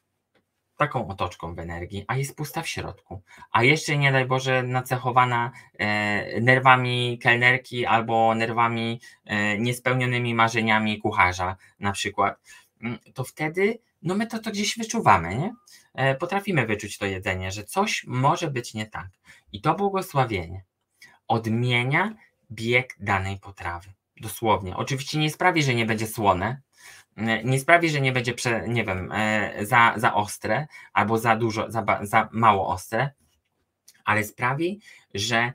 taką otoczką w energii, a jest pusta w środku. A jeszcze nie daj Boże nacechowana e, nerwami kelnerki albo nerwami e, niespełnionymi marzeniami kucharza na przykład, mm, to wtedy no my to, to gdzieś wyczuwamy, nie? E, potrafimy wyczuć to jedzenie, że coś może być nie tak. I to błogosławienie odmienia bieg danej potrawy. Dosłownie. Oczywiście nie sprawi, że nie będzie słone, nie sprawi, że nie będzie, prze, nie wiem, e, za, za ostre albo za dużo, za, za mało ostre, ale sprawi, że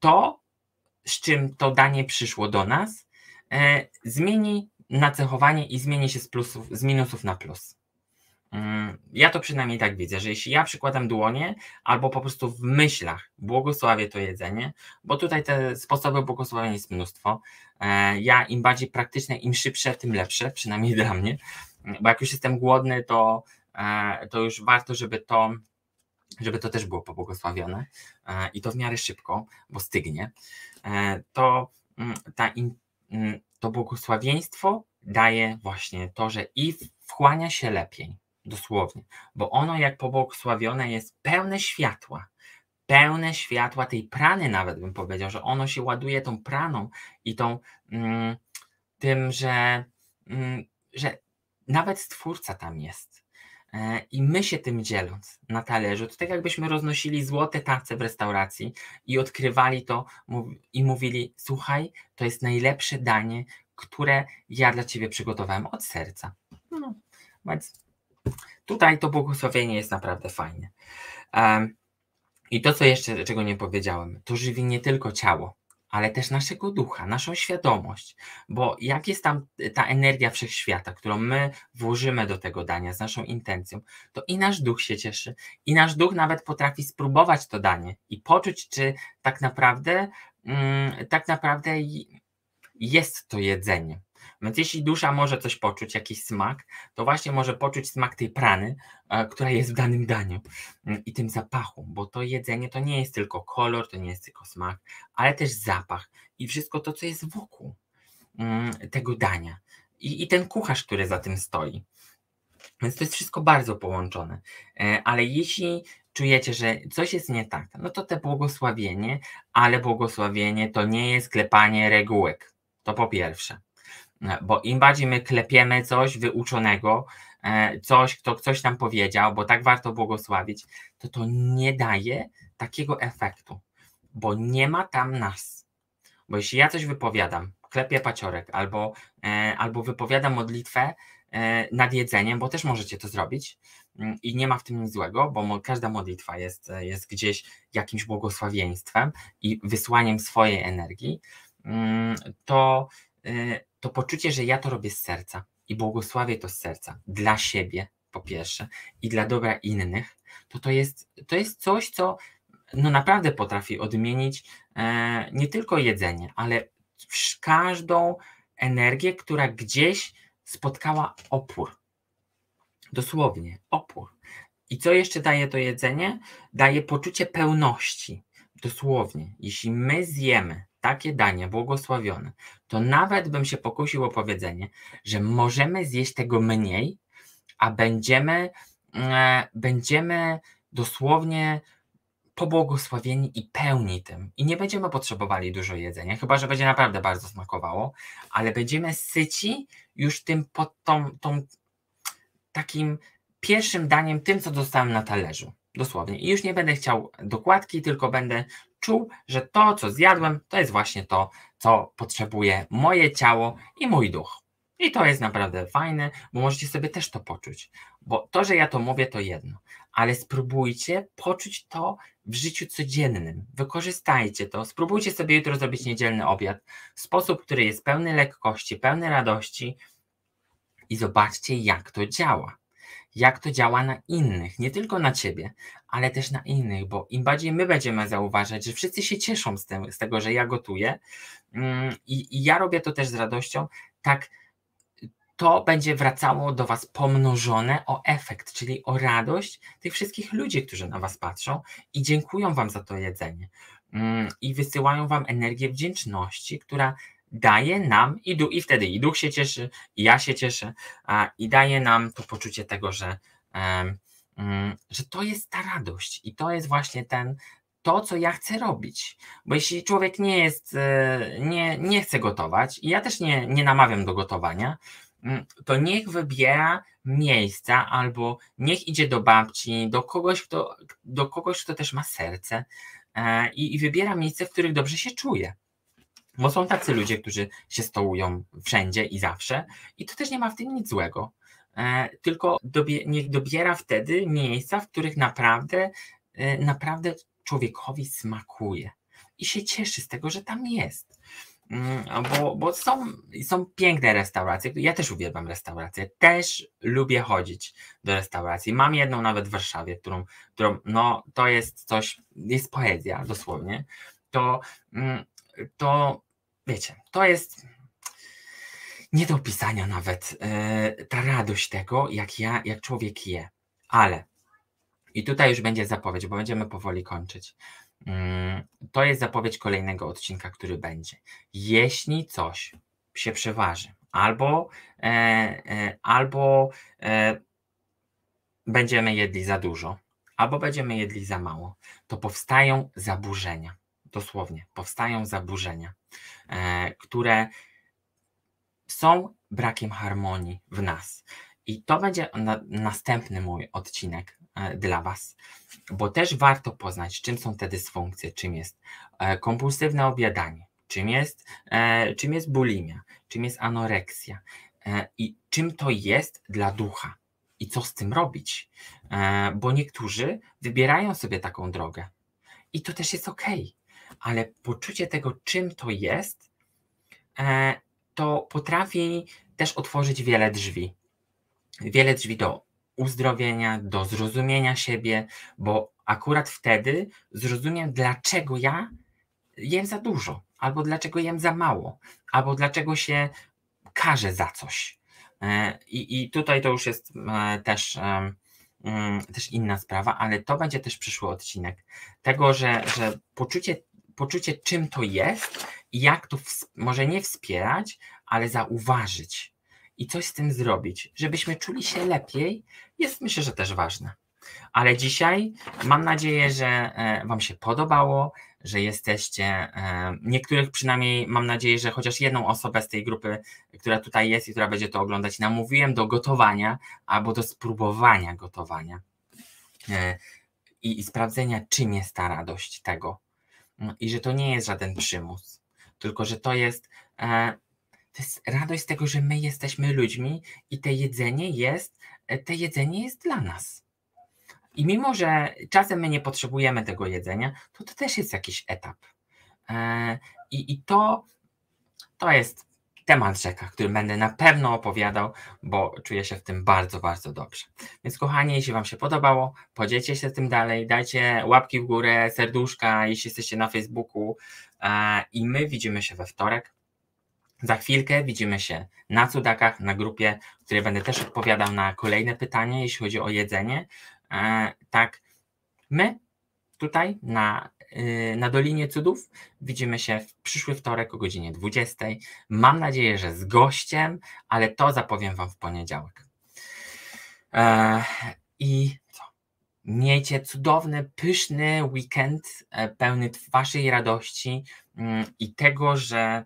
to, z czym to danie przyszło do nas, e, zmieni nacechowanie i zmieni się z, plusów, z minusów na plus. Mm, ja to przynajmniej tak widzę, że jeśli ja przykładam dłonie, albo po prostu w myślach błogosławię to jedzenie, bo tutaj te sposoby błogosławienia jest mnóstwo. E, ja im bardziej praktyczne, im szybsze, tym lepsze, przynajmniej dla mnie, bo jak już jestem głodny, to, e, to już warto, żeby to, żeby to też było pobłogosławione e, i to w miarę szybko, bo stygnie. To mm, ta, mm, to błogosławieństwo daje właśnie to, że i wchłania się lepiej dosłownie, bo ono jak pobłogosławione jest pełne światła, pełne światła tej prany nawet bym powiedział, że ono się ładuje tą praną i tą mm, tym, że, mm, że nawet Stwórca tam jest. E, I my się tym dzieląc na talerzu, to tak jakbyśmy roznosili złote tace w restauracji i odkrywali to i mówili: Słuchaj, to jest najlepsze danie, które ja dla ciebie przygotowałem od serca. No, więc Tutaj to błogosławienie jest naprawdę fajne. I to, co jeszcze, czego nie powiedziałem, to żywi nie tylko ciało, ale też naszego ducha, naszą świadomość, bo jak jest tam ta energia wszechświata, którą my włożymy do tego dania z naszą intencją, to i nasz duch się cieszy, i nasz duch nawet potrafi spróbować to danie i poczuć, czy tak naprawdę, mm, tak naprawdę jest to jedzenie. Więc jeśli dusza może coś poczuć, jakiś smak, to właśnie może poczuć smak tej prany, e, która jest w danym daniu mm, i tym zapachu, bo to jedzenie to nie jest tylko kolor, to nie jest tylko smak, ale też zapach i wszystko to, co jest wokół mm, tego dania. I, i ten kucharz, który za tym stoi. Więc to jest wszystko bardzo połączone. E, ale jeśli czujecie, że coś jest nie tak, no to te błogosławienie, ale błogosławienie to nie jest klepanie regułek. To po pierwsze. E, bo im bardziej my klepiemy coś wyuczonego, e, coś, kto coś nam powiedział, bo tak warto błogosławić, to to nie daje takiego efektu, bo nie ma tam nas. Bo jeśli ja coś wypowiadam, klepię paciorek albo, e, albo wypowiadam modlitwę nad jedzeniem, bo też możecie to zrobić mm, i nie ma w tym nic złego, bo każda modlitwa jest, jest gdzieś jakimś błogosławieństwem i wysłaniem swojej energii, mm, to to poczucie, że ja to robię z serca i błogosławię to z serca dla siebie, po pierwsze, i dla dobra innych, to to jest, to jest coś, co no naprawdę potrafi odmienić e, nie tylko jedzenie, ale każdą energię, która gdzieś spotkała opór. Dosłownie, opór. I co jeszcze daje to jedzenie? Daje poczucie pełności. Dosłownie, jeśli my zjemy takie danie błogosławione, to nawet bym się pokusił o powiedzenie, że możemy zjeść tego mniej, a będziemy, e, będziemy dosłownie pobłogosławieni i pełni tym. I nie będziemy potrzebowali dużo jedzenia, chyba że będzie naprawdę bardzo smakowało, ale będziemy syci już tym pod tą, tą takim pierwszym daniem, tym co dostałem na talerzu. Dosłownie. I już nie będę chciał dokładki, tylko będę czuł, że to, co zjadłem, to jest właśnie to, co potrzebuje moje ciało i mój duch. I to jest naprawdę fajne, bo możecie sobie też to poczuć. Bo to, że ja to mówię, to jedno, ale spróbujcie poczuć to w życiu codziennym. Wykorzystajcie to. Spróbujcie sobie jutro zrobić niedzielny obiad w sposób, który jest pełny lekkości, pełny radości i zobaczcie, jak to działa. Jak to działa na innych, nie tylko na ciebie, ale też na innych, bo im bardziej my będziemy zauważać, że wszyscy się cieszą z, tym, z tego, że ja gotuję mm, i, i ja robię to też z radością, tak to będzie wracało do Was pomnożone o efekt, czyli o radość tych wszystkich ludzi, którzy na Was patrzą i dziękują Wam za to jedzenie. Mm, I wysyłają Wam energię wdzięczności, która daje nam, i, du, i wtedy i duch się cieszy, i ja się cieszę, a, i daje nam to poczucie tego, że, um, że to jest ta radość i to jest właśnie ten, to, co ja chcę robić. Bo jeśli człowiek nie jest, e, nie, nie chce gotować, i ja też nie, nie namawiam do gotowania, Mm, to niech wybiera miejsca albo niech idzie do babci, do kogoś, kto, do kogoś, kto też ma serce e, i, i wybiera miejsce, w których dobrze się czuje. Bo są tacy ludzie, którzy się stołują wszędzie i zawsze, i to też nie ma w tym nic złego. E, tylko dobie, niech dobiera wtedy miejsca, w których naprawdę, e, naprawdę człowiekowi smakuje i się cieszy z tego, że tam jest. Mm, bo, bo są, są piękne restauracje. Ja też uwielbiam restauracje. Też lubię chodzić do restauracji. Mam jedną nawet w Warszawie, którą, którą no to jest coś, jest poezja dosłownie. To, mm, to wiecie, to jest nie do opisania nawet yy, ta radość tego, jak ja, jak człowiek je. Ale i tutaj już będzie zapowiedź, bo będziemy powoli kończyć. Mm, to jest zapowiedź kolejnego odcinka, który będzie. Jeśli coś się przeważy, albo, e, e, albo e, będziemy jedli za dużo, albo będziemy jedli za mało, to powstają zaburzenia. Dosłownie, powstają zaburzenia, które są brakiem harmonii w nas. I to będzie na, następny mój odcinek E, dla Was, bo też warto poznać, czym są te dysfunkcje, czym jest e, kompulsywne obiadanie, czym jest, e, czym jest bulimia, czym jest anoreksja i czym to jest dla ducha i co z tym robić, bo niektórzy wybierają sobie taką drogę i to też jest ok, ale poczucie tego, czym to jest, to potrafi też otworzyć wiele drzwi. Wiele drzwi do uzdrowienia, do zrozumienia siebie, bo akurat wtedy zrozumiem, dlaczego ja jem za dużo, albo dlaczego jem za mało, albo dlaczego się karzę za coś. E, I, i tutaj to już jest e, też, mm, też inna sprawa, ale to będzie też przyszły odcinek. Tego, że, że poczucie, poczucie, czym to jest i jak to może nie wspierać, ale zauważyć i coś z tym zrobić, żebyśmy czuli się lepiej, jest myślę, że też ważne. Ale dzisiaj mam nadzieję, że e, Wam się podobało, że jesteście, e, niektórych przynajmniej mam nadzieję, że chociaż jedną osobę z tej grupy, która tutaj jest i która będzie to oglądać, namówiłem do gotowania albo do spróbowania gotowania e, i, i sprawdzenia, czym jest ta radość tego. No I że to nie jest żaden przymus, tylko że to jest to jest radość z tego, że my jesteśmy ludźmi i te jedzenie jest, e, te jedzenie jest dla nas. I mimo, że czasem my nie potrzebujemy tego jedzenia, to to też jest jakiś etap. E, I, i to, to jest temat rzeka, który będę na pewno opowiadał, bo czuję się w tym bardzo, bardzo dobrze. Więc kochani, jeśli Wam się podobało, podzielcie się tym dalej, dajcie łapki w górę, serduszka, jeśli jesteście na Facebooku e, i my widzimy się we wtorek za chwilkę widzimy się na cudakach, na grupie, w której będę też odpowiadał na kolejne pytania, jeśli chodzi o jedzenie. E, tak, my tutaj na, na Dolinie Cudów widzimy się w przyszły wtorek o godzinie 20. Mam nadzieję, że z gościem, ale to zapowiem Wam w poniedziałek. E, I co? Miejcie cudowny, pyszny weekend, e, pełny Waszej radości mm, i tego, że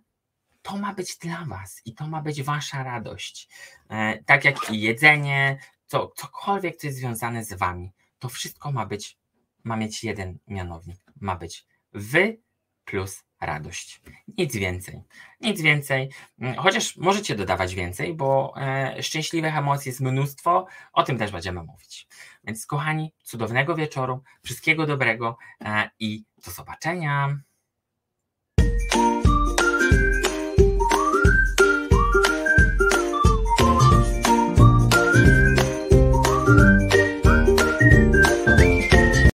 to ma być dla Was i to ma być Wasza radość. E, tak jak i jedzenie, co, cokolwiek, co jest związane z Wami, to wszystko ma być, ma mieć jeden mianownik. Ma być Wy plus radość. Nic więcej. Nic więcej. Mm, chociaż możecie dodawać więcej, bo e, szczęśliwych emocji jest mnóstwo. O tym też będziemy mówić. Więc, kochani, cudownego wieczoru, wszystkiego dobrego e, i do zobaczenia.